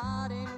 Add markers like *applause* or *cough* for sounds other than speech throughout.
Ertu farin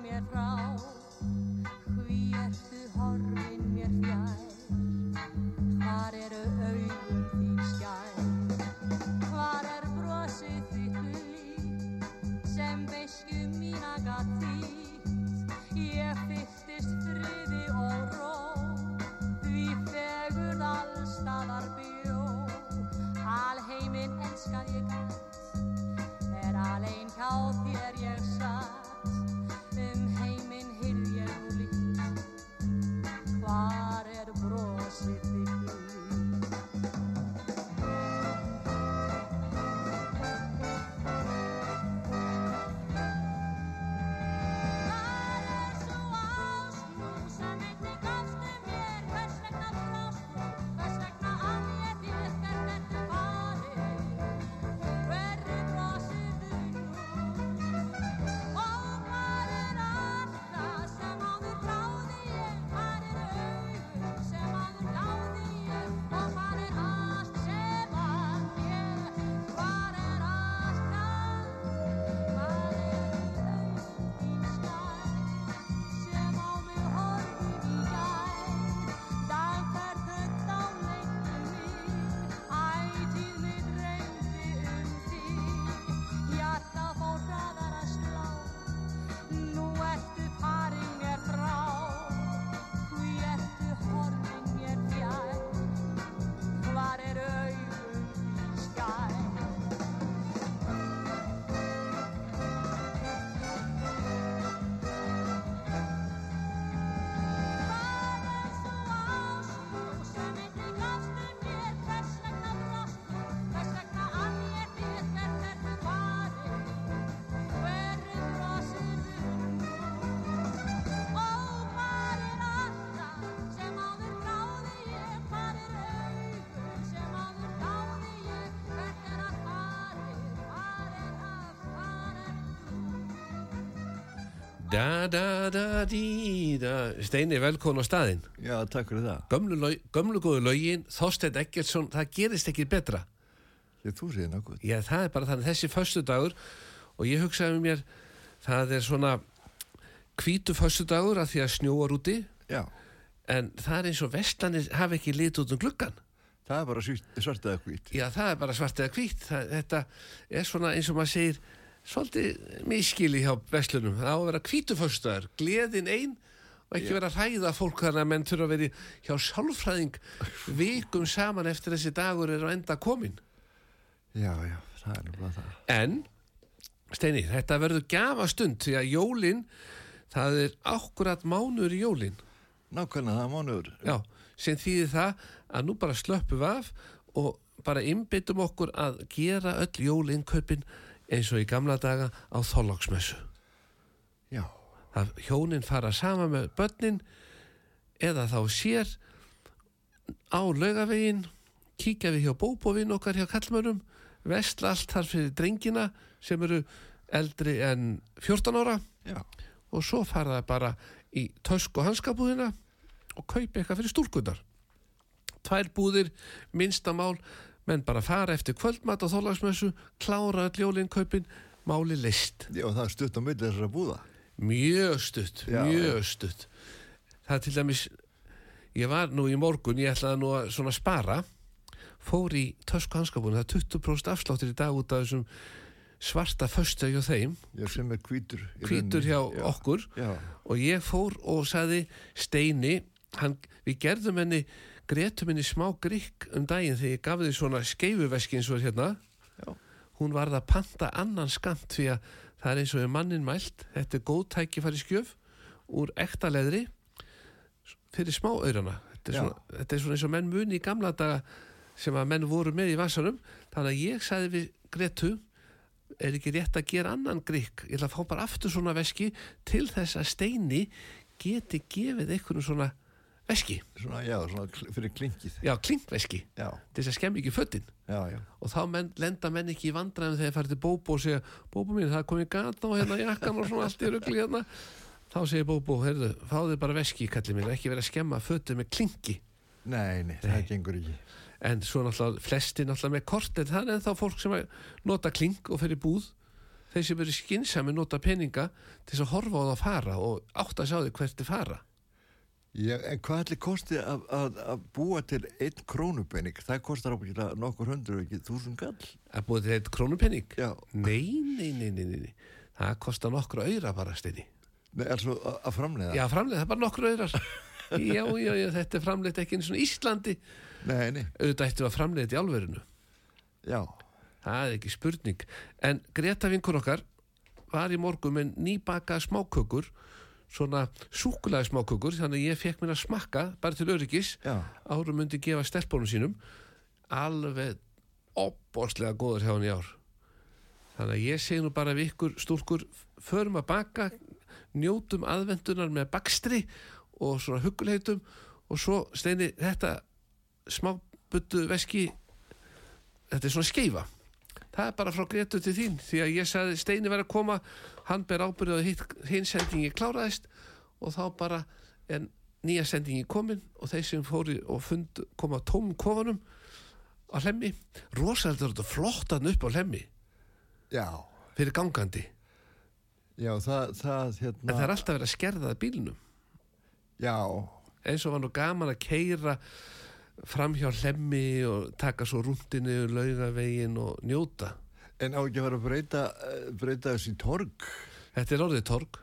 Da da da dí da Steini, velkon á staðinn Já, takk fyrir það. Gömlu, gömlu góðu lögin Þorsteinn Eggertsson, það gerist ekki betra Ég þú séð nokkuð. Já, það er bara þannig þessi föstudagur og ég hugsaði með mér það er svona hvítu föstudagur að því að snjóar úti Já, en það er eins og vestlanir hafa ekki lit út um gluggan það er bara svart, eða hvít. Já, það er bara svart eða það, þetta er svona eins og maður segir svolítið miskili hjá vestlunum það á að vera hvítu föstudagur gleðin ein og ekki vera að hræða fólk þannig að menn þurfa að vera hjá sálfræðing vikum saman eftir þessi dagur er á enda komin Já, já, það er nefnilega það. En, Steini, þetta verður gafa stund því að jólin, það er akkurat mánuður í jólin. Nákvæmlega það er mánuður. Já, sem þýðir það að nú bara slöppum af og bara innbyttum okkur að gera öll jólinkaupin eins og í gamla daga á þóllagsmessu. Já, Það hjónin fara sama með börnin eða þá sér á laugavegin, kíkja við hjá bóbóvin okkar hjá kallmörum, vestla allt þar fyrir drengina sem eru eldri en 14 ára já, og svo fara það bara í tösk og hanskabúðina og kaupa eitthvað fyrir stúlkunar. Tvær búðir, minnsta mál, menn bara fara eftir kvöldmat og þólagsmessu, klára öll jólinkaupin, máli list. já, það er stutt á milli þessara búða. Mjög stutt, Já, mjög stutt. Það er til dæmis, ég var nú í morgun, ég ætlaði nú að svona spara, fór í tösku hanskabúinu, það er 20% afsláttir í dag út af þessum svarta föstu hjá þeim, Já, sem er hvítur. í hvítur hjá. Já, okkur Já, og ég fór og sagði Steini, hann, við gerðum henni gretum henni smá grikk um daginn þegar ég gaf því svona skeifuveski eins og hérna. Já. hún varð að panta annan skamt því að það er eins og er mannin mælt. Þetta er góð tækifæri skjöf úr ekta leðri fyrir smá aurana. Þetta er, svona, þetta er svona eins og menn muni í gamla daga sem að menn voru með í vasanum. Þannig að ég sagði við Gretu er ekki rétt að gera annan grikk? Ég ætla að fá bara aftur svona veski til þess að steini geti gefið einhvern svona veski. Svona, já, svona fyrir klinkið. já, klingveski Já, til þess að skemmi ekki föttin og þá menn, lenda menn ekki í vandræðum þegar farið til Bóbo og segja Bóbo mín, það er komið gata og hérna jakkan og svona allt í rugli hérna. Þá segir Bóbo, heyrðu, fáðu bara veski kallið mín, ekki vera að skemma föttu með klingi Nei, nei, það gengur ekki. en svo náttúrulega flesti náttúrulega með kort en það er ennþá fólk sem nota kling og fer í búð. Þeir sem eru skynsami nota peninga til að horfa á það að fara og átt að sjá því hvert þið fara Já, en hvað ætli kosti að, að, að búa til einn krónupenning? Það kostar ábyggilega nokkur hundru, ekki þúsund gall. að búið til eitt krónupenning Já, nei, nei, nei, nei, nei, það kostar nokkru auðra bara steini. Nei, altså að, framlega. já, framlega, það er bara nokkru auðrar. Já, já, já, þetta er framleitt ekki eins og Íslandi. Nei, nei, auðvitað ættu að framleitt í álverinu já, það er ekki spurning. En Greta vinkur okkar var í morgun með nýbaka smákökur svona súkulaði smákökur þannig að ég fekk mér að smakka bara til öryggis árum myndi gefa stelpunum sínum alveg opbórslega góður hjá hann í ár. Þannig að ég segi nú bara við ykkur stúlkur förum að baka njótum aðvendunar með bakstri og svona huguleitum og svo steini þetta smábuttu veski þetta er svona skeifa. Það er bara frá Gretu til þín því að ég sagði steini verið að koma hann ber ábyrðið að hinn sendingi kláraðist og þá bara er nýja sendingi komin og þeir sem fóri og fund koma tómum kofanum á hlemmi. Rosalega þetta flott hann upp á hlemmi. Já, fyrir gangandi. Já, það, það, en hérna, það er alltaf verið að skerða bílnum. Já, eins og var nú gaman að keira fram hjá hlemmi og taka svo rúndinu laugavegin og njóta en á ekki að fara að breyta, eh, breyta þessi torg. þetta er orðið torg.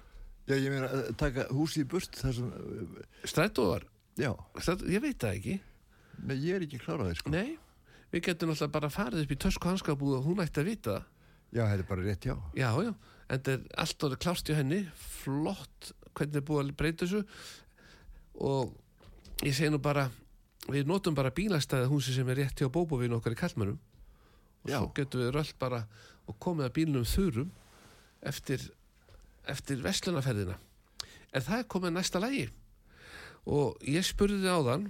Já, ég meina að taka húsi í burt þar sem, eh, strætóvar, já, strætó, ég veit það ekki. Nei, ég er ekki kláraði, sko. nei, við getum alltaf bara farið upp í tösku hanskabúð og hún ætti að vita það. Já, þetta er bara rétt, já. Já, já, en þetta er allt orðið klárt hjá henni, flott hvernig er búið að breyta þessu. Og ég segi nú bara, við notum bara bílastæði húsi sem er rétt hjá bóbovinu okkar í kallmönum og Já. svo getum við rölt bara og komið að bílnum þurrum eftir, eftir vestlunarferðina en það er komið næsta lagi. Og ég spurði þið áðan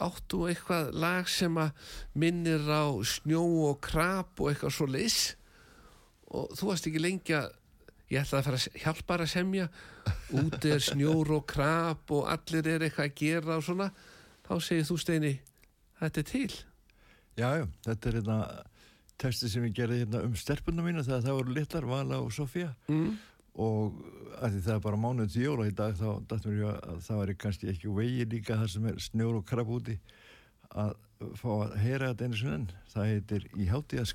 áttu eitthvað lag sem að minnir á snjó og krap og eitthvað svo leis og þú varst ekki lengi að ég ætlaði að fara að hjálpa að semja. Úti er snjór og krap og allir er eitthvað að gera og svona. Þá segir þú Steini þetta er til. Já, já, þetta er hérna testi sem ég gerði hérna um stelpunum mínu þegar það voru litlar, Vala og Sofía mm. og að því það er bara mánuð til jóla í dag þá mér ég að það væri kannski ekki vegi líka þar sem er snjór og krabb úti að fá að heyra þetta einu sinni enn. það heitir Í hátíða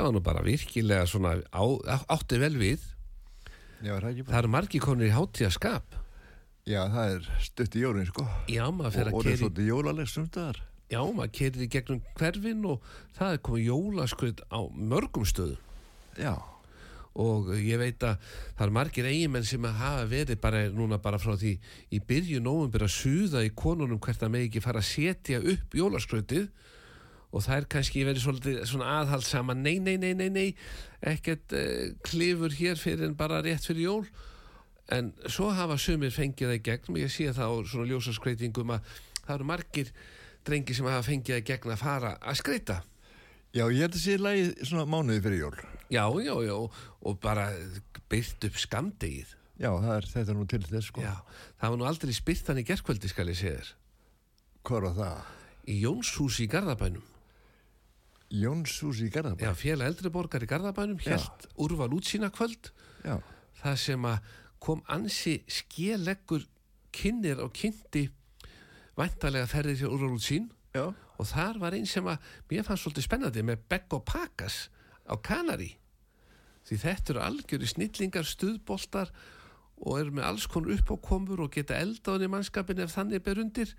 Þetta var nú bara virkilega svona á, átti vel við. Já, er það ekki bara? Það eru margi konir í hátíðaskap. Já, það er stutt í jólinn, sko. Já, maður Og fer að orðið keri, svolítið jólaleg sumstaðar. já, maður kerir í gegnum hverfin og það er komið jólaskröð á mörgum stöðum. Já, og ég veit að það er margir eigimenn sem hafa verið bara núna bara frá því í byrju nóvembur að suða í konunum hvert að með ekki fara að setja upp jólaskrötið og það er kannski verið svolítið svona aðhaldsama nei, nei, nei, nei, nei ekkert uh, klifur hér fyrir en bara rétt fyrir jól en svo hafa sumir fengið það í gegn og ég sé það á svona ljósaskreitingum að það eru margir drengi sem hafa fengið það í gegn að fara að skreita já, ég held að sé lagi svona mánuði fyrir jól. já, já, já, og bara byrt upp skamdegið Já, það er, þetta er nú til þess, sko. Já, það var nú aldrei spyrtan í gerkvöldi skal ég segja þér. Hvað var það? Í Jónshúsi í Garðabænum. Jónshús í Garðabæ. Já, félag eldri borgar í Garðabænum helt úrval útsýna kvöld. Já, Það sem að kom ansi skéleggur kynir og kynnti væntalega ferðir til úrval útsýn já, og þar var einn sem að mér fannst svolítið spennandi með Begg og Pakas á Kanari. Því þetta eru algjöri snillingar, stuðboltar og eru með alls konur upp á komur og geta eldáðin í mannskapin ef þannig ber undir.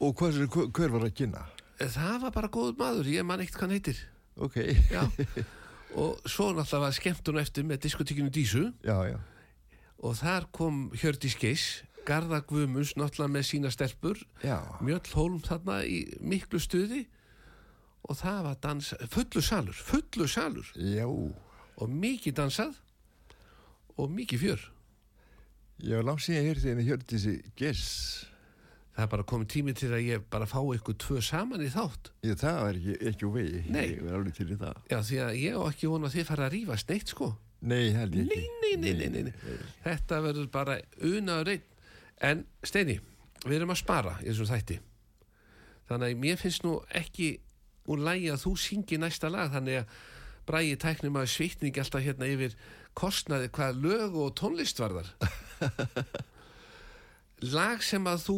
og er- hver, hver var að kynna? Það var bara góður maður, ég man eitt hvað hann heitir. Ok, Já. og svo náttúrulega var skemmtun eftir með diskotíkinu Dísu. Já, já, og þar kom Hjördís Geis, Garða Guðmunds náttúrulega með sína stelpur, já, Mjöll Hólm þarna í miklu stuði. Og það var dans, fullu salur, fullu salur. Já, og mikið dansað. Og mikið fjör. já, langt síðan ég hérti henni Hjördísi Gess. Það er bara komið tími til að ég bara fá ykkur tvö saman í þátt. Ég, það var ekki, ekki úr vegi, Nei. ég var alveg til í það. Já, því að ég á ekki vona að þið fara að rífast neitt sko. Nei, held ég ekki. nei, nei, nei, nei, nei. Þetta verður bara unaður einn. En Steini, við erum að spara í þessum þætti. Þannig að mér finnst nú ekki úr lægi að þú syngi næsta lag. Þannig að bræði tæknum að svitning alltaf hérna yfir kostnaði hvað lög og tónlist varðar. *laughs* lag sem að þú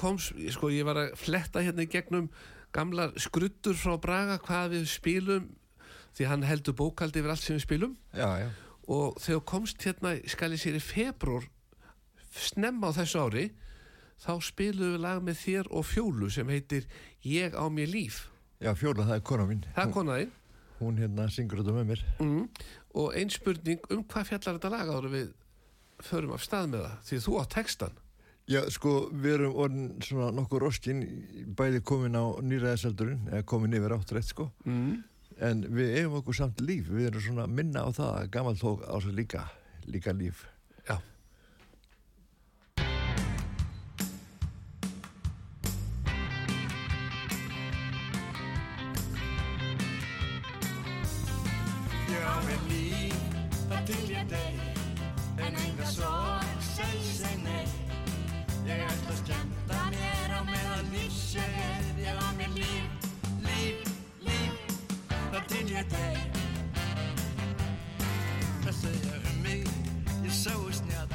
komst, sko ég var að fletta hérna í gegnum gamlar skruttur frá Braga hvað við spilum því hann heldur bókaldi yfir allt sem við spilum Já, já, og þegar komst hérna skal ég sér í februar snemma á þessu ári þá spilum við lag með þér og fjólu sem heitir Ég á mér líf já, fjóla, það er kona mín. það er konaðinn Hún, hún hérna syngur þetta með mér. mm. og ein spurning um hvað fjallar þetta lag en við förum af stað með það því þú á textan Já, sko, við erum orðin svona nokkur roskin, bæði komin á nýraðisaldurinn, eða komin yfir áttrætt, sko. mm. En við eigum okkur samt líf, við erum svona minna á það að gammal tók á sig líka, líka líf. Já Ég á mér líf, það til ég dey En enga nei Ég ætla að skemmta mér á meðan lífs ég er Ég á mér líf, líf, líf. Það til ég dey Það segja um mig, ég sáu snjall.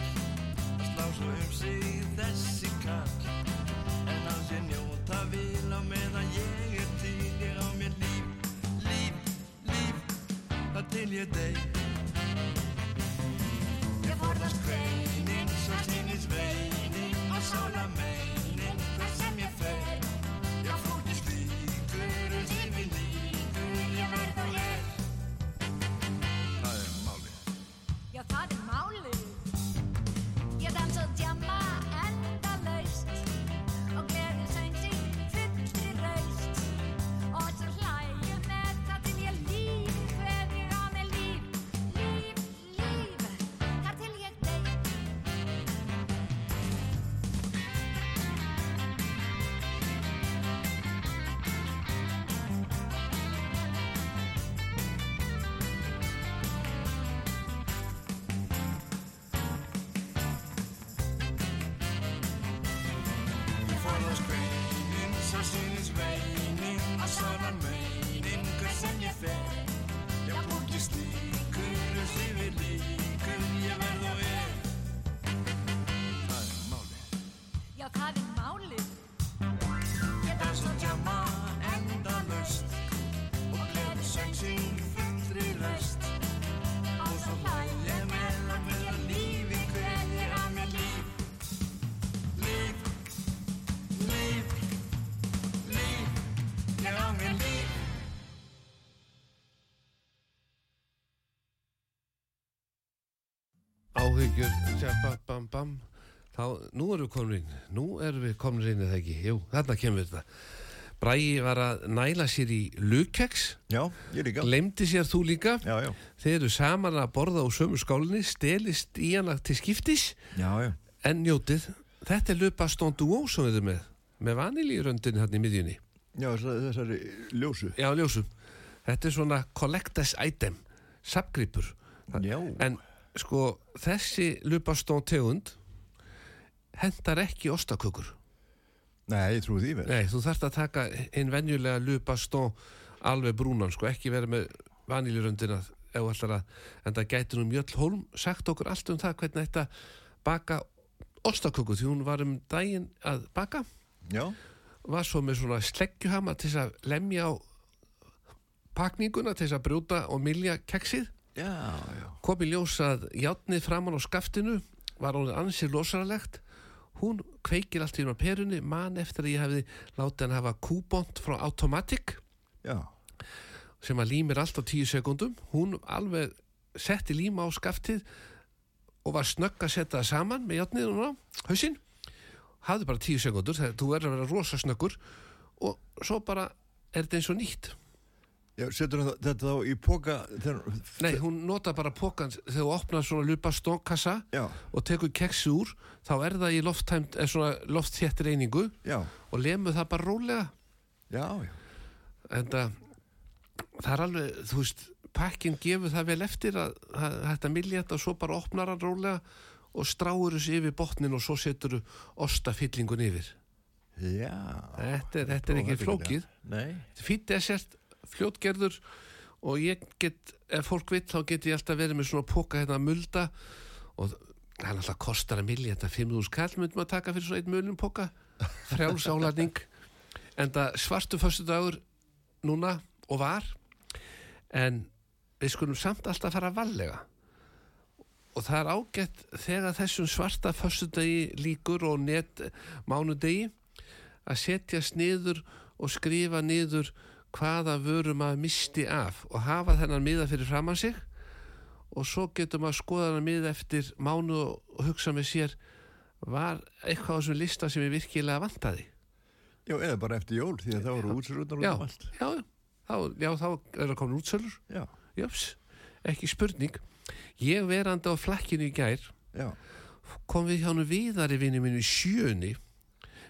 Það slá svo um sig þessi kall. En á sér njóta vil á meðan ég er til Ég á mér líf, líf, líf. Það til ég dey bam, bam, bam. þá, nú erum við komin inn nú erum við komin inn eða ekki jú, þarna kemur þetta Bræi var að næla sér í lukeks Já, ég líka. glemdi sér þú líka Já, já. þeir eru saman að borða á sömu skálinni stelist í hana til skiptis Já, já. en njótið, þetta er lupa stóndu ó sem við erum með með vanilíröndin hann í miðjunni Já, þessari, ljósu. já, ljósum, þetta er svona collectors item, sapgripur Já. En sko þessi lupastón tegund hendar ekki ostakökur. Nei, ég trúi því vel. Nei, þú þarft að taka einn venjulega lupastón alveg brúnan, sko, ekki vera með vaniljuröndina ef ætlar að, en það gæti nú Mjöll Holm sagt okkur allt um það hvernig þetta baka ostaköku því hún var um daginn að baka Já. var svo með svona sleggjuhama til að lemja á pakninguna til að brjóta og milja keksið. Kom í ljós að játnið framan á skaftinu var hún ansið losaralegt. Hún kveikir allt í hún á perunni man eftir að ég hefði látið hann hafa kúbont frá Automatic. Já. sem að límir allt á tíu sekundum hún alveg setti líma á skaftið og var snögg að setja það saman með játnið hún á hausinn. Hafði bara tíu sekundur, þú er að vera rosa snöggur og svo bara er þetta eins og nýtt Já, setur þetta þá í póka þegar... Nei, hún nota bara pókan þegar þú opnar svona lupa stónkassa Já, og tekur keksi úr þá er það í er svona loftþétt reyningu og lemur það bara rólega. Já, já. en það, það er alveg þú veist, pakkin gefur það vel eftir að, að þetta milja þetta og svo bara opnar hann rólega og stráur þessu yfir botnin og svo setur þú ostafyllingun yfir. Já. þetta er, þetta er ekki flókið. Nei. þetta er fýtt desert, fljótgerður og ég get, ef fólk vill þá get ég alltaf verið með svona póka hérna að mulda og það er alltaf kostar að milja þetta 5.000 kall myndum að taka fyrir svona einn mulun póka frjálsálarning en það svartu föstu dagur núna og var en við skulum samt alltaf fara að vallega og það er ágætt þegar þessum svarta föstudegi líkur og net mánudegi að setjast niður og skrifa niður hvaða vöru maður misti af og hafa þennan miða fyrir fram að sig og svo getur maður skoða þennan miða eftir mánu og hugsa með sér var eitthvað á þessum lista sem ég virkilega vantaði? Já, eða bara eftir jól því að það voru útsrúðnar út já, um allt. já, þá, já, þá er það komin útsölur. Já, jöps, ekki spurning. Ég verandi á flakkinu í gær já, kom við hjá nú viðari vinni mínu í sjöunni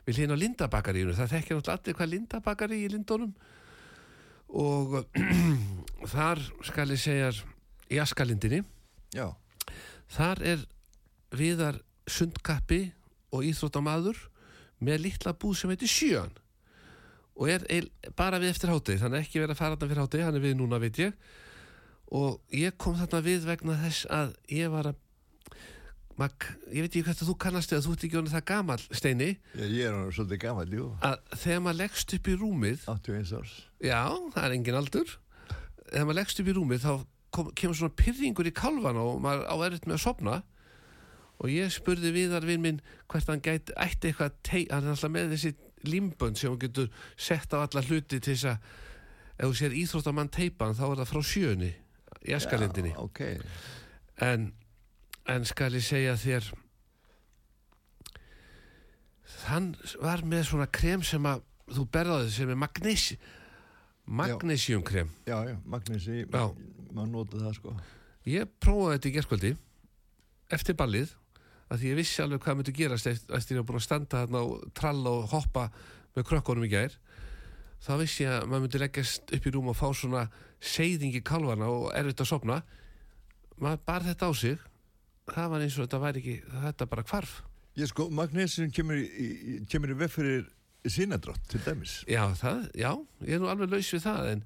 við hlýna á Lindabakaríunu það þekkja náttúrulega allir hvað Lindabakari í Lindónum og *clears throat* þar skal ég segja í Askalindinni. Já, þar er viðar sundkappi og íþróttamaður með litla búð sem heitir Sjön. Og er eil, bara við eftir hátegi þannig ekki verið að fara þarna fyrir hátegi hann er við núna veit ég. Og ég kom þarna við vegna þess að ég var að Mag, ég veit ekki hvað þú kannast eða þú ert ekki honum það gamal steini. Já, ég er hann svolítið gammal, jú, að þegar maður leggst upp í rúmið 81 árs. já, það er engin aldur. Þegar maður leggst upp í rúmið þá kom, kemur svona pyrringur í kálvan og maður á erfitt með að sopna og ég spurði viðar vinn minn hvert hann gæti, ætti eitthvað tei, hann er alltaf með þessi limbönd sem hann getur sett á alla hluti til þess að ef þú sér íþróttamann teipan þá er það frá sjöunni í eskalindinni Já, ok. en, en skal ég segja þér hann var með svona krem sem að þú berðaði sem er magnesi magnesiumkrem Já, já, Magnúsi, Já. maður nota það sko. ég prófaði þetta í gerskvöldi eftir ballið að því ég vissi alveg hvað myndi gerast eftir, var búin að standa þarna og tralla og hoppa með krökkunum í gær þá vissi ég að maður myndi leggjast upp í rúm og fá svona seyðing í kalvana og erfitt að sopna maður bar þetta á sig það var eins og þetta væri ekki þetta bara hvarf. Ég sko, Magnúsin kemur í, í, kemur í veg fyrir sinadrátt til dæmis. já, það, já, ég er nú alveg laus við það en,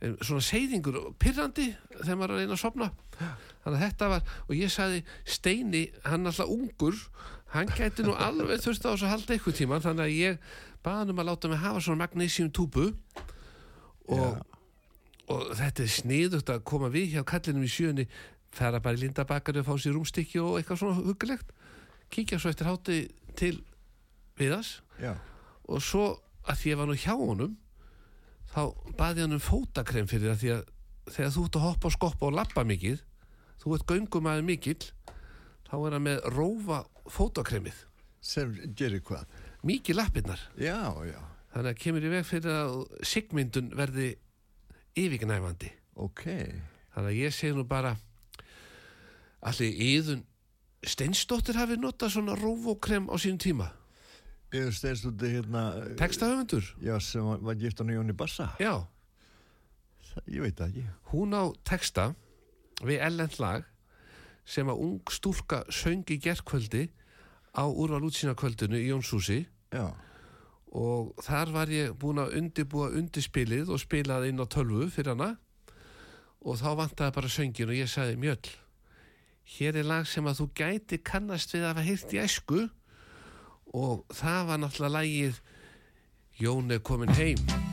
en svona seyðingur pirrandi þegar maður er að reyna að sopna þannig að þetta var, og ég sagði Steini, hann er alltaf ungur hann gæti nú alveg þurft á þess að halda eitthvað tíma, þannig að ég baði hann um að láta mig hafa svona magnesium túbu og, og þetta er sniðugt að koma við hjá kallinum í sjöunni fara bara í lindabakari og fá sér rúmstykki og eitthvað svona huggulegt kíkja svo eftir hátti til viðas Já, og svo að því ég var nú hjá honum þá baði hann um fótakrem fyrir það því að þegar þú ert að hoppa og skoppa og lappa mikið þú ert göngum aðeins mikill þá er hann með rófa fótakremið. Sem gerir hvað? Mikið lappirnar. Já, já, þannig að kemur í veg fyrir að sigmyndun verði yfirgnæfandi. Ok. Þannig að ég segi nú bara allir yðun Steinsdóttir hafi notað svona rófókrem á sínum tíma? Ég steinst út hérna textahöfundur? Já, sem var, var gift hann Jóni Bassa já, Það- ég veit það ekki. Hún á texta við ellend lag sem að ung stúlka söng í gerkvöldi á úrval útsýnakvöldinu í Jónshúsi. Já, og þar var ég búin að undibúa undirspilið og spilaði inn á tölvu fyrir hana. Og þá vantaði bara söngin og ég sagði Mjöll hér er lag sem að þú gæti kannast við að hafa heyrt í æsku. Og það var náttúrulega lagið Jón er komin heim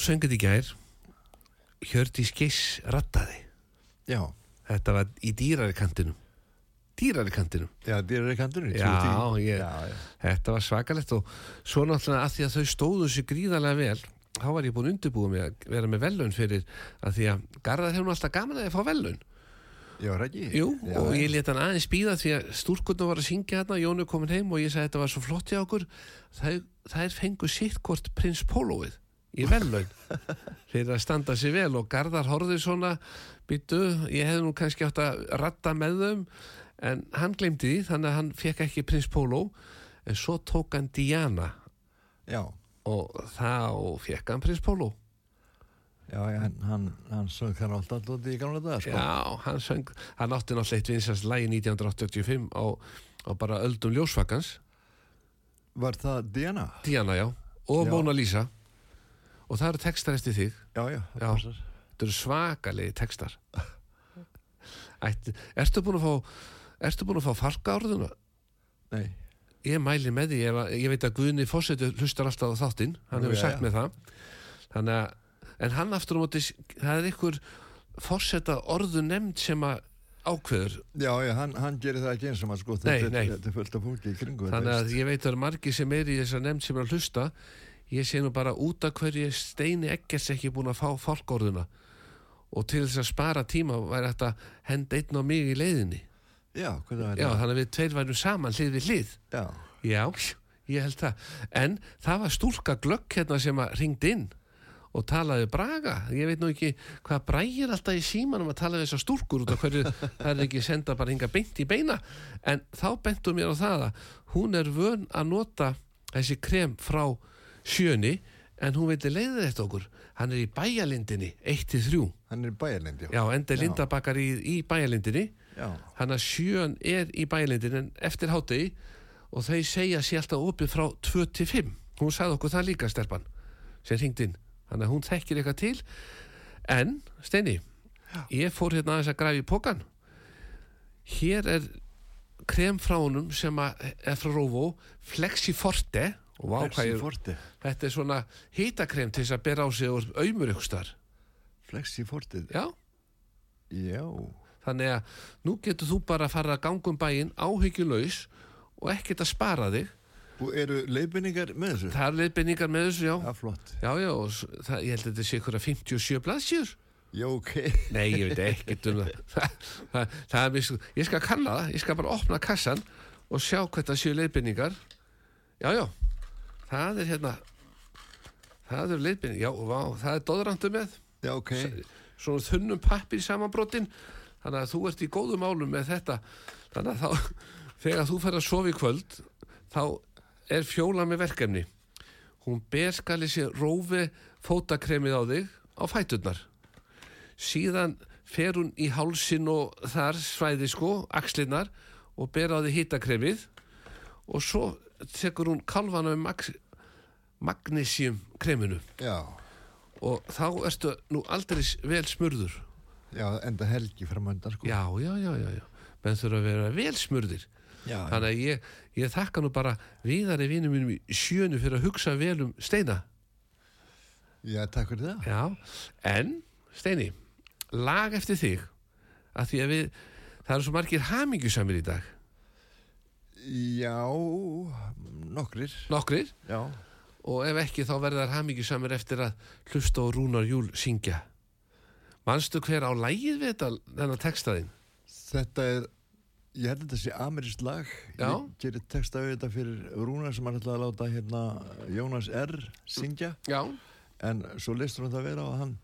hún söng þetta í gær. Hjördís Geiss rattaði já, þetta var í dýrari kantinum. Dýrari kantinum? Já, dýrar í kandunni Já, ég, já, já. þetta var svakalegt og svo náttúrulega að því að þau stóðu sér gríðarlega vel þá var ég búin að undirbúa mig að vera með velun fyrir að því að Garðar hefur alltaf gaman að ég fá velun já, rækki Jú, já, og ég let hann aðeins býða því að stúrkurnu var að syngja hérna, Jónu komin heim og ég sagði þetta var svo flott hjá okkur. Það er fengu sitt hvort prins Pólóið í velun fyrir að standa sér vel og Garðar horfði svona byttu, ég hefði nú kannski átt að ratta með þeim. En hann glemdi því þannig að hann fekk ekki prins Póló en svo tók hann Diana já, og þá fekk hann prins Póló. Já, hann, hann, hann söng hann alltaf alltaf í gamla dag sko. Já, hann söng, hann átti náttúrulega eitt vinsast lægi 1985 á, á bara öldum ljósvakans. Var það Diana? Diana, já, og Já. Mona Lisa og það eru textar eftir þig. Já, já, það Já. þetta eru svakalegi textar. Ætti, Ertu búin að fá Ertu búin að fá falka árðuna? nei, Ég mæli með því, ég, ég veit að Guðni Fossetu hlustar alltaf á þáttinn, hann hefur sagt með það. Þannig að, en hann aftur á móti það er ykkur Fosseta orðu nefnd sem að ákveður. Já, já, hann, hann gerir það ekki eins og maður sko, þetta, er fullt af fólki í kringu þannig að ég veit að það eru margir sem er í þessa nefnd sem er að hlusta ég sé nú bara út af hverju steini ekkert ekki búin að fá fólkórðuna og til þess að spara tíma væri þetta henda einn á mig í leiðinni. Já, já, þannig að við tveir værum saman hlið við hlið. Já, já, ég held það. En það var stúlka glögg hérna sem að ringd inn og talaði braga, ég veit nú ekki hvað brægir alltaf í símanum að tala við þessar stúlkur út af hverju það er ekki senda bara hinga beint í beina. En þá bentum mér á það að hún er vön að nota þessi krem frá sjöni en hún vildi leiða þetta okkur. Hann er í bæjalindinni 1-3 Hann er bæjarlendi, já, enda Já. lindabakkar í, í bæjalindinni Já. hann að sjön er í bæjalindinni en eftir hátegi og þau segja sér alltaf opið frá 2-5 hún sagði okkur það líka stelpan sem hringd inn, þannig að hún þekkir eitthvað til. En, Steini ég fór hérna aðeins að grafa í pokan hér er krem frá honum sem er frá Róvó Flexiforte og vá hvað Flexi ég, Forte. þetta er svona hitakrem til þess að bera á sig og auðmur ykkur starf Flexi Forte. já, Já. þannig að nú getur þú bara að fara að ganga um bæinn áhyggjulaus og ekkert að spara þig Og eru leifinningar með þessu? það er leiðbendingar með þessu, já Já, flott. já, já, og s- það, ég held að þetta sé ykkur að 57 blaðsjur Já, ok. nei, ég veit ekkert um það *laughs* það, það, er ég skal kanna það ég skal bara opna kassan og sjá hvað það séu leiðbendingar já, já, það er hérna það er leiðbending, já, vá, það er doðrandu með. Já, ok. svona þunnum pappir samanbrotin þannig að þú ert í góðum málum með þetta. Þannig að þá *laughs* þegar þú fer að sofa í kvöld þá er fjóla með verkefni. Hún ber skali sér rófi fótakremið á þig á fæturnar. Síðan fer hún í hálsin og þar svæði sko, axlinnar og ber á þig hitakremið. Og svo tekur hún kalvana með mag magnesium kreminu Já. og þá ertu nú aldrei vel smurður Já, enda helgi framöndan, sko. já, já, já, já, já. menn þurfa að vera vel smurðir Já. þannig að ég, ég þakka nú bara viðari vinum mínum í sjönu fyrir að hugsa vel um Steina Já, takk fyrir það. já, en Steini lag eftir þig að því að við, það eru svo margir hamingjusamir í dag Já, nokkrir. nokkrir, Já. og ef ekki þá verða þær hamingjusamir eftir að hlusta og Rúnar Júl syngja manstu hver á lægið við þetta þennan textaðinn Þetta er, ég held að þetta sé amerískt lag. Já. Ég gerir texta við þetta fyrir Rúna sem hann ætlaði að láta hérna Jónas R. syngja. já, En svo leistur hann það vera og hann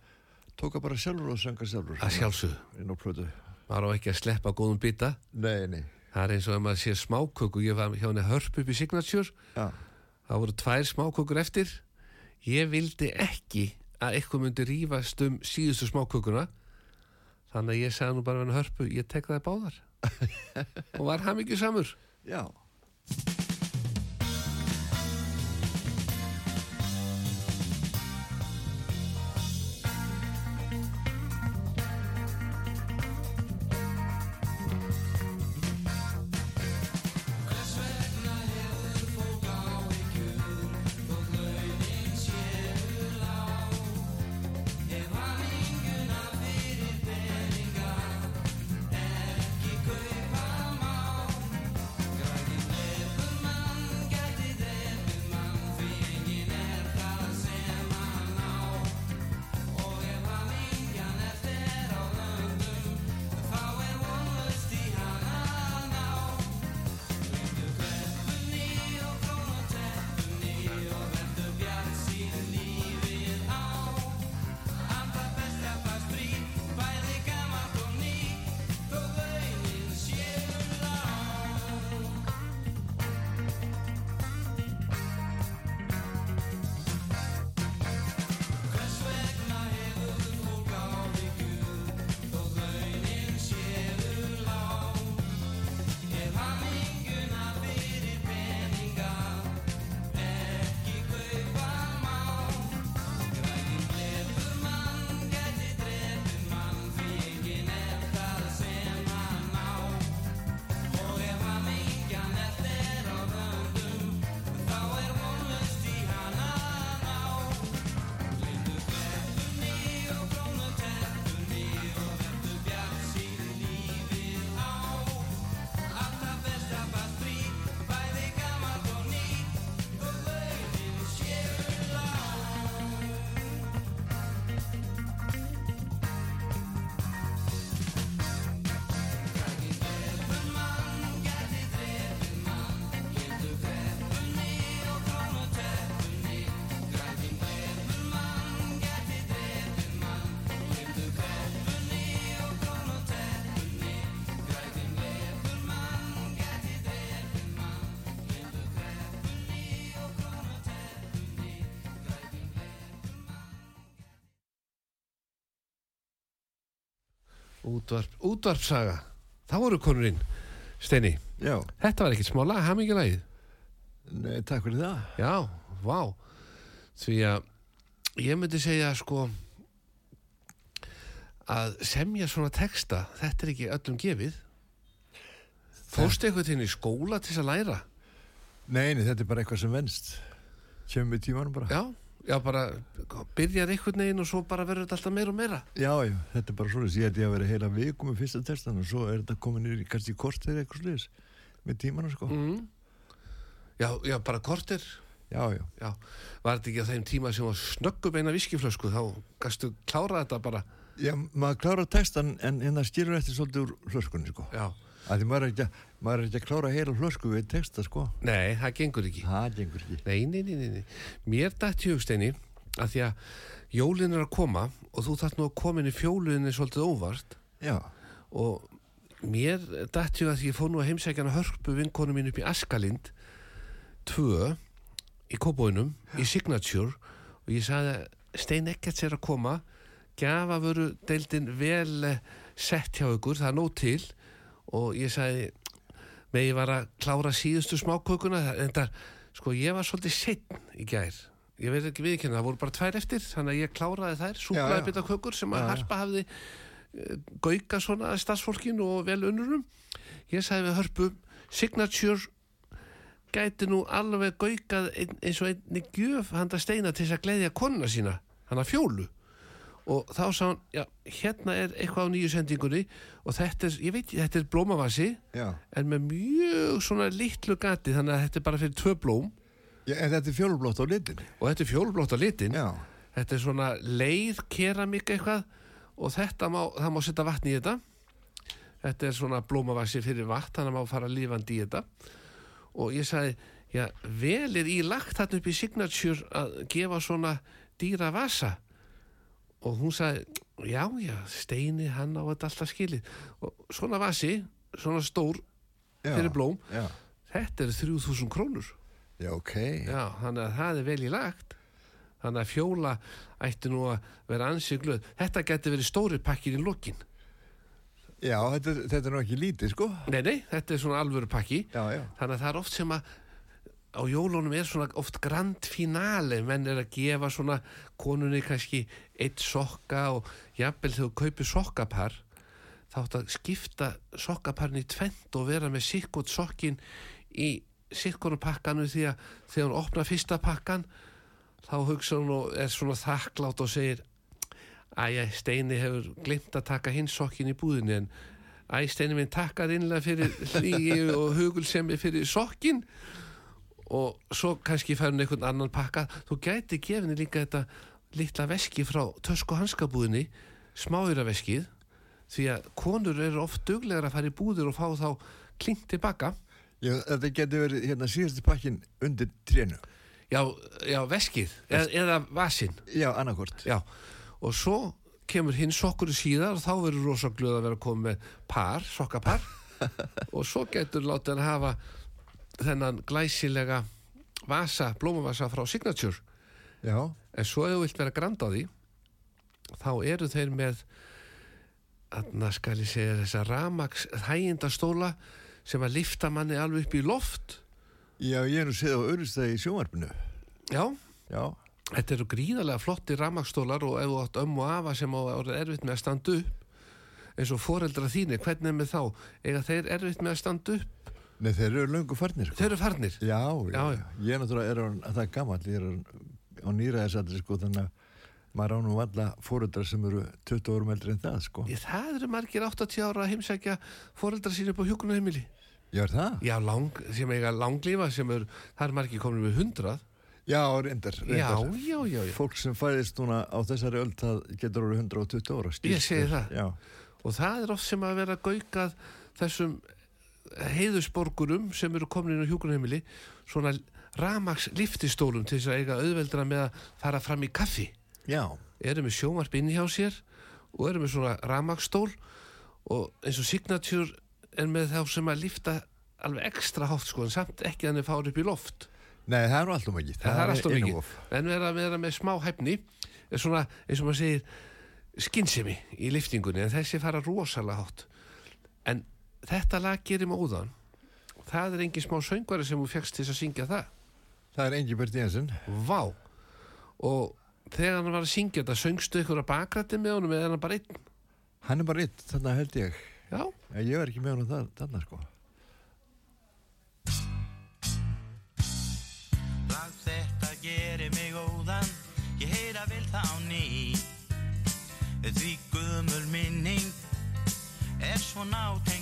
tóka bara sjálfur og sönga sjálfur. að sjálfsögðu Inn á plötu. maður á ekki að sleppa góðum bita Nei, nei. Það er eins og að maður sé smáköku, ég var hjá henni hörp upp í Signature, Já. það voru tvær smákökur eftir. Ég vildi ekki að eitthvað myndi rífast um síðustu smákökuna, þannig að ég sagði nú bara henni hörpu, ég tek það báðar. *laughs* og var hann ekki samur. Já. Útvarp, útvarpsaga. Þá voru konurinn, Steini. Já, Þetta var ekkert smá lag, hamingilagið. nei, takk fyrir það. Já, vá. Því að ég myndi segja sko að semja svona texta, þetta er ekki öllum gefið. Fórstu eitthvað til í skóla til þess að læra? Nei, nei, þetta er bara eitthvað sem venst. Kjöfum við tímanum bara. Já, já bara byrjar einhvern veginn og svo bara verður þetta alltaf meira og meira. Já, já, þetta er bara svoleiðis. Ég ég að vera heila viku með fyrsta testan og svo er þetta komin í kannski í kort eða eitthvað sliðis með tímanum sko. Mm. Já, já, bara kortir. Já, já. Já, var þetta ekki á þeim tíma sem var snöggum eina viskiflösku, þá gastu klára þetta bara. Já, maður klárar textan en hérna skilur eftir svolítið úr hlöskunni sko. Já, Af því maður er ekki að, maður er ekki að klára heila hlösku við texta sko. nei, það gengur ekki. Það gengur ekki. Nei, nei, nei, nei. Mér dætt hugsteini að því að jólin er að koma og þú þarf nú að koma inn í fjóluðinni svolítið óvart Já, og mér dætt í að því ég fór nú að heimsækja hana hörpu vinkonu mín upp í Askalind tvö í Kóbóinum í Signature og ég sagði að Stein Eggerts er að koma gafa veru deildin vel eh, sett hjá ykkur, það er nóg til og ég sagði með ég var að klára síðustu smákökuna. En það, sko ég var svolítið setn í gær. Ég veit ekki viðkynna, það voru bara tvær eftir þannig að ég kláraði þær, súklaði bita kökur sem að. Harpa hafði eh, gauka svona að stafsfólkinu og vel unnurum ég sagði við hörpu Signature gæti nú alveg gaukað ein, eins og einni gjöf handa steina til þess að gleyðja konuna sína hann að fjólu og þá sá hann, já, hérna er eitthvað á nýju sendingunni og þetta er, ég veit, þetta er blómavasi já. en með mjög svona litlu gati þannig að þetta er bara fyrir tvö blóm. Já en þetta er fjólblótt á litin. og þetta er fjólblótt á litin Já, þetta er svona leið keramik eitthvað og þetta má, það má setja vatn í þetta. Þetta er svona blómavasi fyrir vatn þannig að má fara lifandi í þetta. Og ég sagði, já, vel er í lagt þarna upp í Signature að gefa svona dýra vasa og hún sagði, já, já, Steini hann á þetta alltaf skilið. Og svona vasi, svona stór já. fyrir blóm, Já, þetta er 3000 krónur. Já, ok. Já, þannig að það er vel í lagt. Þannig að fjóla ætti nú að vera ansið glöð. Þetta geti verið stóri pakkir í lokin. Já, þetta, þetta er nú ekki lítið sko. nei, nei, þetta er svona alvöru pakki. Þannig að það er oft sem að á jólunum er svona oft grand finale. Menn er að gefa svona konunni kannski eitt sokka og jafnvel þegar þú kaupir sokkapar þá átt að skipta sokkaparni í tvent og vera með sikkot sokkin í sikkonu pakkanu því að þegar hún opnar fyrsta pakkan þá hugsa hún og er svona þakklátt og segir Æja, Steini hefur glimt að taka hinn sokkin í búðinni en Æ, Steini minn takkar innlega fyrir *laughs* hlýgi og hugulsemi fyrir sokkin. og svo kannski fær hún einhvern annan pakka. Þú gæti gefinni líka þetta litla veski frá tösku hanskabúðinni smáira veskið því að konur eru oft duglegar að fara í búðir og fá þá klingt tilbaka. Já þetta getur verið hérna síðasti pakkin undir trénu. já, já veskið eða, eða vasinn Já, annarkvort. Já, og svo kemur hinn sokkur síðar og þá verður rosa glöð að vera komið með par, sokkapar. *laughs* Og svo getur látið hann hafa þennan glæsilega vasa, blómavasa frá Signature Já, en svo ef þú vilt vera grand á því þá eru þeir með þarna skal ég segja þessa ramaks hægindastóla sem að lifta manni alveg upp í loft já, ég er nú séð á öðrustæði í sjónvarpinu. já, Já, Þetta eru gríðarlega flotti rafmakstólar og ef þú átt ömmu og afa sem orðið erfitt með að standa upp eins og foreldra þínir, hvernig er með þá? Eða þeir erfitt með að standa upp? Nei þeir eru löngu farnir sko. Þeir eru farnir. Já, já, Já, já. ég náttúrulega er að það er gammal, ég er á nýraðisaldri sko þannig að maður á nú valla fóreldrar sem eru 20 árum eldri en það sko. Ég, það eru margir 80 ára að heimsækja foreldra sín upp á hjúkunarheimili. Já, er það? Já, lang, sem eiga langlífa sem eru, það eru margir komin með 100. Já, reyndar, Já, reyndar. já, já, já. Fólk sem fæðist núna á þessari öll það getur orðið 120 ára. Ég segi það. Já, Og það er oft sem að vera gaukað þessum heiðusborgurum sem eru komin inn á hjúkunarheimili svona ramaks liftistólum til þess að eiga auðveldra með að fara fram í kaffi. já, eru með sjómarp inn hjá sér og eru með svona ramakstól og eins og Signature er með þá sem að lifta alveg ekstra hátt sko en samt ekki þannig fári upp í loft. Nei það er nú alltaf mikið. það, er alltaf mikið. en vera, vera með smá hæfni er svona eins og maður segir skinnsemi í liftingunni en þessi fara rosalega hátt. En þetta lag gerir móðan það er engin smá söngvari sem hún fegst til að syngja það. Það er Engibert Jensen. Vá. Og þegar hann var að syngja þetta söngstu ykkur að bakrætti með honum eða er hann bara einn? Hann er bara eitt, þannig held ég. já, ég er ekki með honum það, þannig sko. Lag þetta gerir mig óðan Ég heyra vel þá ný. Því guðmul minning Er svo nátengt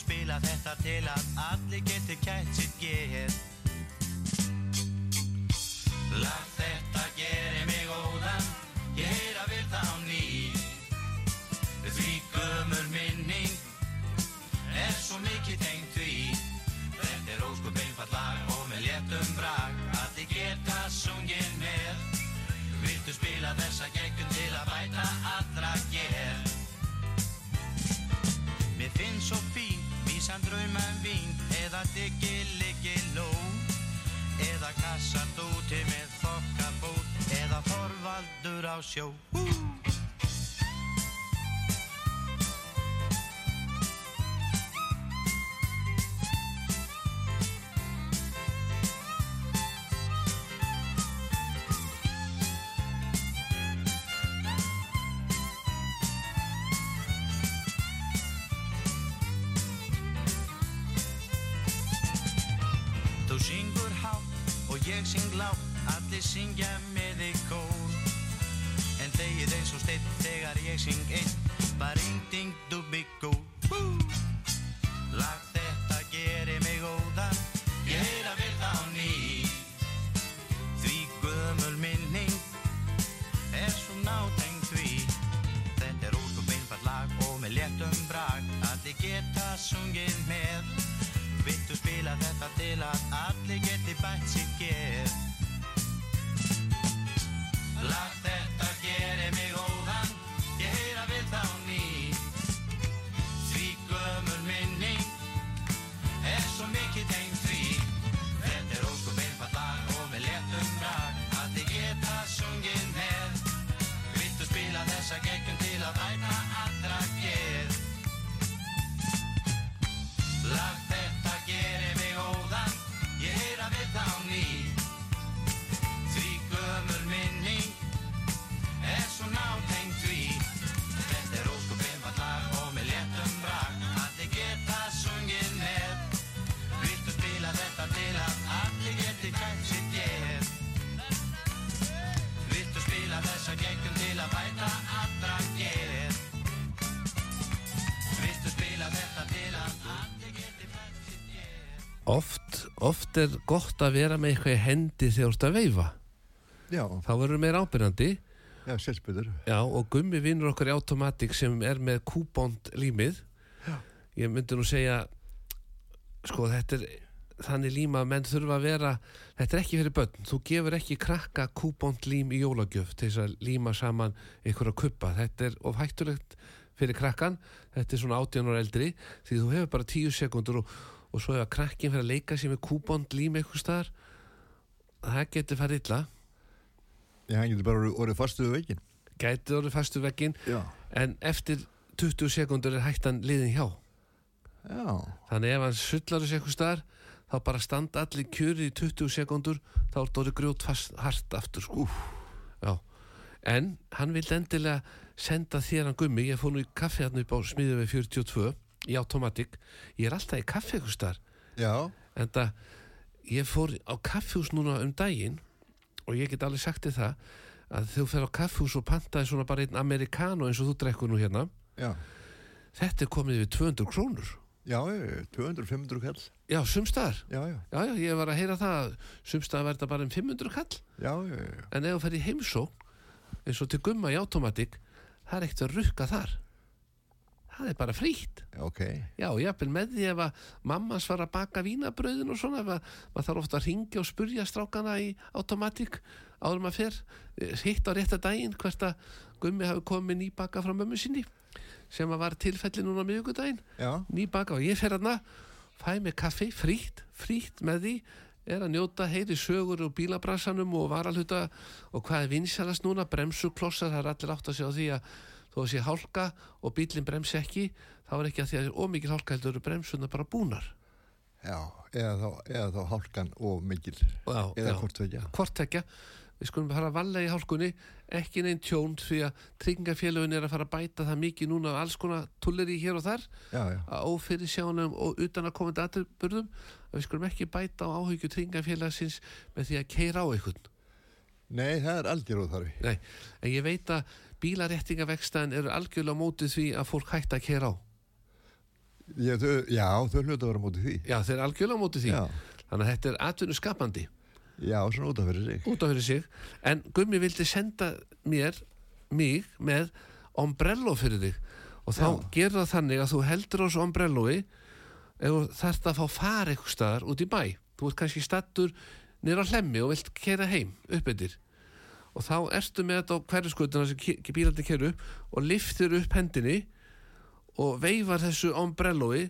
spila þetta til að Allir geti kætt sitt geð. Lag Kassart úti með þokkabót Eða forvaldur á sjó oft, er gott að vera með eitthvað í hendi þegar þú ert að veifa. Já, þá verður meira ábyrjandi já, selsbyður. Já, og gummi vinnur okkur í automatik sem er með kúbónd límið. Ég myndi nú segja sko þetta er þannig líma að menn þurfa að vera þetta er ekki fyrir börn, þú gefur ekki krakka kúbónd lím í jólagjöf til þess að líma saman ykkur að kuppa. Þetta er of hættulegt fyrir krakkan þetta er svona 18 ára eldri því þú hefur bara 10 sekundur og, og svo ef að krakkin fyrir að leika sér með kúbónd lím eitthvað staðar það getur farið illa Já, hann getur bara orðið- orðið fastu við veginn. gæti orðið fastu veggin Já. en eftir 20 sekundur er hættan liðin hjá Já, þannig ef hann sullar þessu eitthvað staðar þá bara standa allir kjöri í 20 sekundur þá er þetta orðið grjót fast hart aftur sko. Já. en hann vildi endilega senda þér hann gummi ég fór nú í kaffi hann upp á smiðum við 42 í automatik ég er alltaf í já, en það ég fór á kaffihús núna um daginn og ég get alveg sagt þér það að þú fer á kaffihús og pantaði svona bara einn amerikano eins og þú drekkur nú hérna. Já. þetta er komið við 200 krónur. Já, 200-500 kall. já, sumstaðar Já, já, ég var að heyra það sumstaðar verða bara um 500 kall. En ef þú fer í heimsókn eins og til gumma í automatik það er ekkert að rukka þar það er bara frítt. Já, ok. Já, jafnvel með því ef að mammas var að baka vínabröðin og svona, að maður þarf ofta að ringja og spurja strákana í automatík áður maður fer, eh, hitt á rétta daginn hvert að gummi hafi komið nýbaka frá mömmu sinni sem að var tilfelli núna miðugudaginn nýbaka og ég fer hana fæ mig kaffi, frítt, frítt með því er að njóta heyri sögur og bílabrassanum og varalhuta og hvað er vinsalast núna, bremsuklossar, það er allir átt að segja á því að þó að sé hálka og bílinn bremsi ekki, þá er ekki að því að það er ómikið hálka heldur eru bremsuna bara búnar. Já, eða þá, eða þá hálkan og mikil. Já, Eða já. hvort tvekja. hvort tekja við skulum fara að valla í hálkunni ekki neinn tjón því að tryggingafélagin er að fara að bæta það mikið núna af alls konar tullir í hér og þar Já, já. að ófyrir sjónum og utan að komandi aðturburðum að við skulum ekki bæta á áhyggju tryggingafélagsins með því að keira á einhvern Nei, það er algjör óþarfi. Nei, en ég veit að bílarettingavegstæðin eru algjörlega á móti því að fólk hætta að keira á. Já, þau, já, þau hljóta að vera á móti því. Já, þeir eru algjörlega á móti því. Já, þannig að þetta er atvinnu skapandi já, svona út af fyrir sig. út af fyrir sig. En Gummi vildi senda mér mig með ombrello fyrir þig. Og þá Já. gerir það þannig að þú heldur á þessu ombrelloi ef þú þarft að fá fara eitthvað staðar út í bæ. Þú ert kannski stattur niður á hlemmi og vilt kera heim uppbyttir og þá ertu með þetta á hverju skutuna sem ke- bílarnir keru upp og liftir upp hendinni og veifar þessu ombrelloi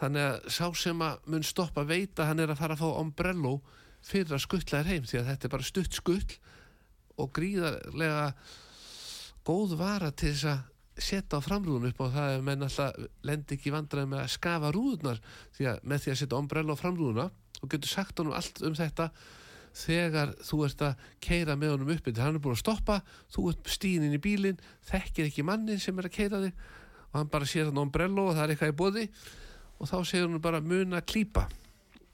þannig að sá sem að mun stoppa veit að hann er að fara að fá ombrello fyrir að skuttla þér heim því að þetta er bara stutt skull og gríðarlega góð vara til þess að setja á framrúðun upp og það er menn alltaf lendi ekki vandræði með að skafa rúðunar því að með því að setja ombrello á framrúðuna og getur sagt honum allt um þetta þegar þú ert að keira með honum uppi hann er búin að stoppa, þú ert stíðin inn í bílinn þekkir ekki mannin sem er að keira þig og hann bara sér hann ombrello og það er eitthvað í bóði og þá segir hann bara mun að klípa.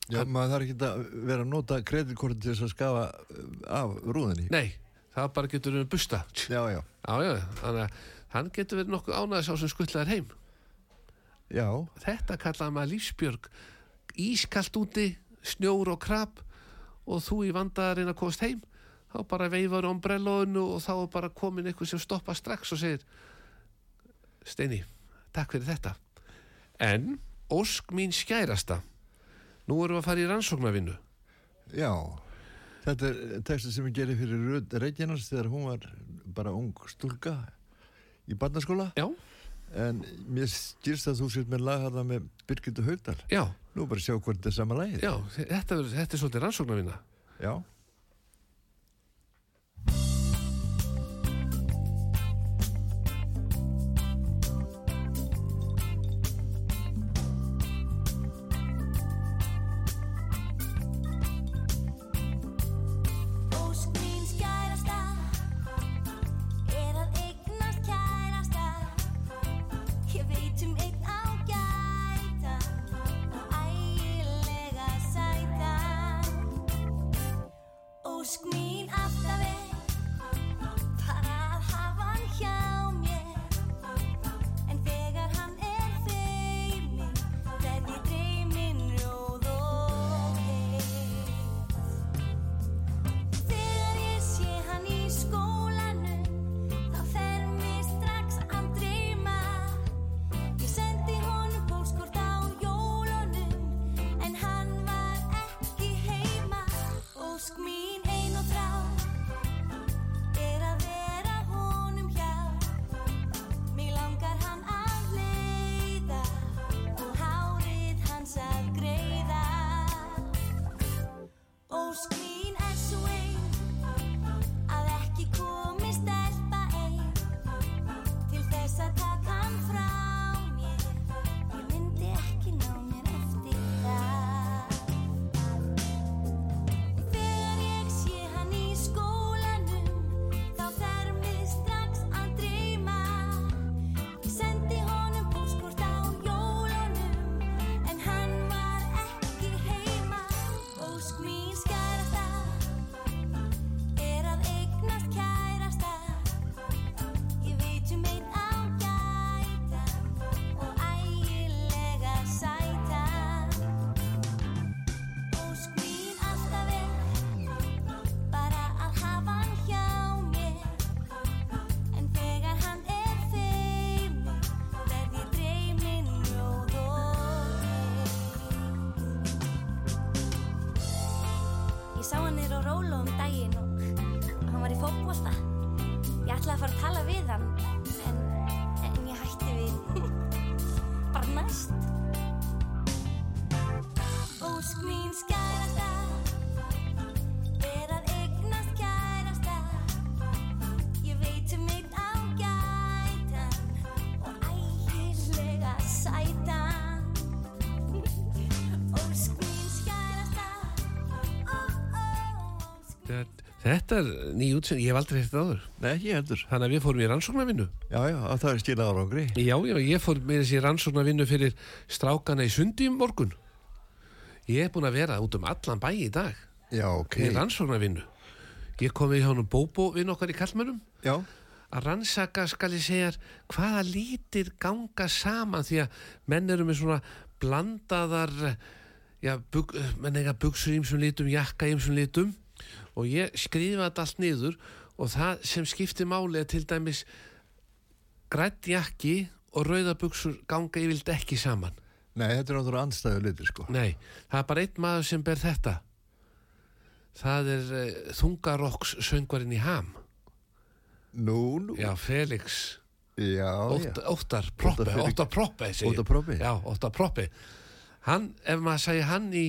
Já, maður þarf ekki að vera að nota kreditkortin til þess að skafa uh, af rúðinni. nei, það bara getur við busta. Já, já, já, já, þannig að hann getur verið nokkuð ánæðis á sem skuttlaðir heim. Já, þetta kallaði maður lífsbjörg. Ískalt úti, snjór og krab og þú í vandaðarinn að komast heim þá bara veifar ombrellóinu og þá er bara komin eitthvað sem stoppa strax og segir Steini, takk fyrir þetta en ósk mín skærasta nú erum við að fara í rannsóknarvinnu já. Þetta er textin sem ég gerir fyrir Rut Reykjanars þegar hún var bara ung stúlka í barnaskóla. já, En mér skýrst að þú sér með lagharða með Birgitta Haugdal. já, Nú bara sjá hvort þetta er sama lagið. já þetta, þetta er svolítið rannsóknarvinna Já. Þetta- er ný útsend, ég hef aldrei hérst áður. Nei, ekki heldur. Þannig að við fórum í rannsóknarvinnu. Já, já, að það er skilað árangri. Já, já, ég fór með þessi rannsóknarvinnu fyrir strákana í sundi um morgun. Ég er búin að vera út um allan bæ í dag Já, ok. í rannsóknarvinnu. Ég kom við hjá honum Bóbó vinn okkar í kallmönnum Já, að rannsaka skal ég segja hvaða lítir ganga saman því að menn eru með svona blandaðar já, bug, menn eiga buksur ímsum litum, jakka ímsum litum og ég skrifa þetta allt niður og það sem skiptir máli er til dæmis grætt jakki og rauða buksur ganga yfirlt ekki saman nei, þetta er náttúrulega andstæðu litur, sko. nei, það er bara einn maður sem ber þetta það er uh, þungarokks söngvarinn í ham Nú, nú. já, Felix Já, já. Óttar, Proppe, Óttar Proppe ég. Óttar Proppe? Já, Óttar Proppe Hann, ef maður segja hann í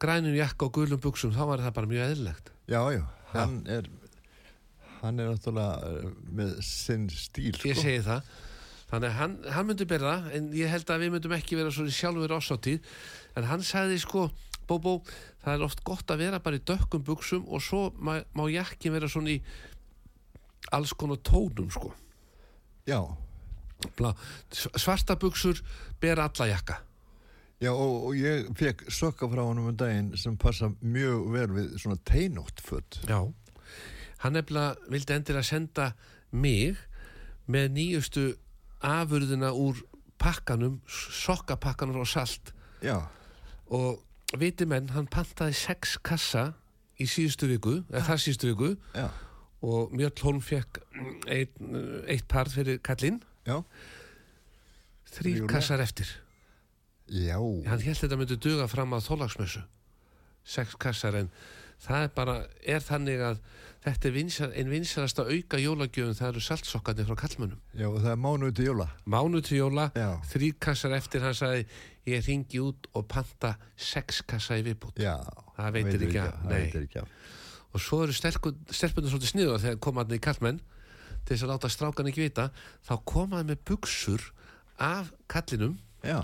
grænum jakka og gulum buksum þá var það bara mjög eðlilegt. Já, já, hann er hann er náttúrulega eh, með sinn stíl, sko. Ég segi það. Þannig að hann, hann myndi það en ég held að við myndum ekki vera svona sjálfur ásáttíð en hann sagði sko Bóbó, það er oft gott að vera bara í dökkum buksum og svo má, má jakkin vera svona í alls konar tónum sko. Já, Blá, svarta buksur bera alla jakka já og, og ég fekk sokka frá honum um daginn sem passa mjög vel við svona teinótt föt. Já, hann nefnilega vildi endilega senda mig með nýjustu afurðina úr pakkanum, sokkapakkanum og salt. Já, og viti menn, hann pantaði sex kassa í síðustu viku, eða þar síðustu viku. Já, og Mjöll Holm fekk eitt, eitt par fyrir kallinn, já, þrý kassar eftir. Já, Hann held þetta myndi duga fram að þólagsmessu, sex kassar en það er bara, er þannig að þetta er vinsal, ein vinsalasta auka jólagjöfun það eru saltsokkarnir frá kallmönnum. já, og það er mánuð til jóla. Mánu til jóla, Já. þrý kassar eftir, hann sagði ég ringi út og panta sex kassa í viðbútt. Já, Það veitir ekki af, nei. það veitir ekki af. Og svo eru stelpunir svolítið sniður þegar komaðan í kallmenn til þess að láta strákan ekki vita, þá komaði með buksur af kallinum Já,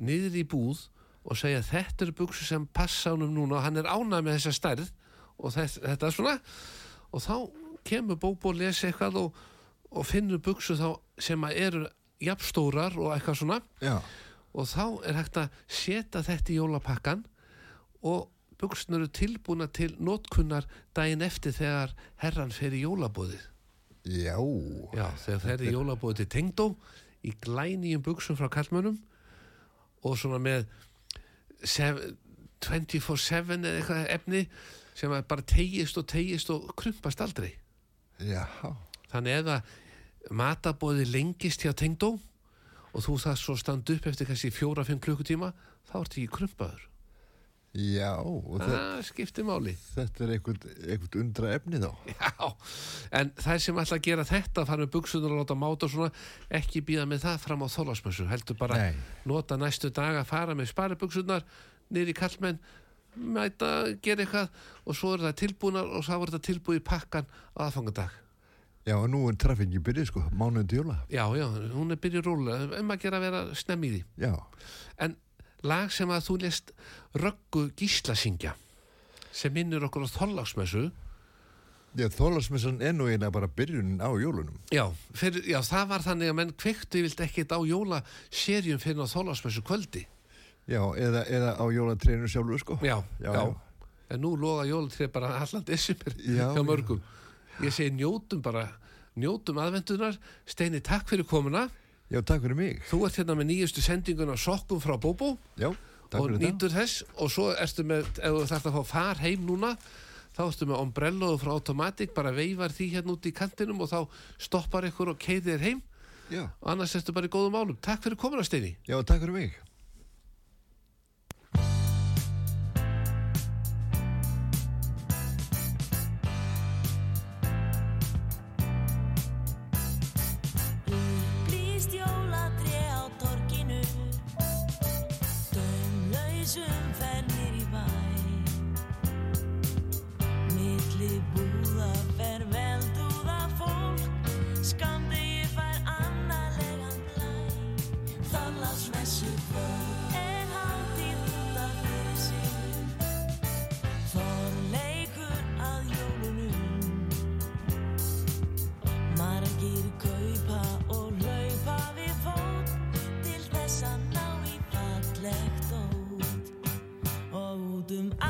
niður í búð og segja þetta eru buksur sem passa honum núna og hann er ánað með þessa stærð og þetta er svona. Og þá kemur Bóbo að lesa eitthvað og, og finnur buksur þá sem að eru jafnstórar og eitthvað svona. Já, og þá er hægt að setja þetta í jólapakkan og buksunar eru tilbúna til notkunnar daginn eftir þegar herran fer í jólabóðið já, Já, þegar fer í jólabóðið til tengdó í glænýjum buksum frá kallmönnum og svona með sev- 24-7 eða eitthvað efni sem bara tegist og tegist og krumpast aldrei. Já, þannig ef að matabóði lengist hjá tengdó og þú það svo stand upp eftir kannski fjóra-fimm klukkutíma þá ertu ekki krumpaður já, það skiptir máli þetta er einhvern, undra efni þá. *laughs* Já, en þær sem ætla að gera þetta fara með buksunar og láta máta og svona ekki býða með það fram á þólasmössu heldur bara Nei. nota næstu dag að fara með sparibuksunar niður í kallmenn mæta, gera eitthvað og svo er það tilbúnar og þá er það tilbúið í pakkan á aðfangadag Já, og nú er traffingi byrjuð, sko, mánuð til jóla. Já, já, hún er byrjuð rólega um að gera að vera snemm í því Já, en lag sem að þú lest Röggu Gísla syngja sem minnur okkur á þóllagsmessu já, þólasmissan er nú eiginlega bara byrjunin á jólunum. Já, fyrir, já, það var þannig að menn kveiktu yfirlt ekkert á jólaserjum fyrir á þólasmessu kvöldi. Já, eða, eða á jólatreinu sjálfur, sko. Já, já, Já. En nú loga jólatrið bara allan desember Já, hjá mörgum. Ég segi njótum bara, njótum aðvendunar. Steini, takk fyrir komuna. Já, takk fyrir mig. Þú ert hérna með nýjustu sendingun á sokkum frá Bóbó Já, takk og fyrir það. nýtur þess og svo ertu með, ef þú þarft að fá far heim núna, þá ertu með ombrello frá Automatic, bara veifar því hérna út í kantinum og þá stoppar ykkur og keiðir heim Já, og annars ertu bara í góðum málum. Takk fyrir komuna, Steini. já, takk fyrir mig. i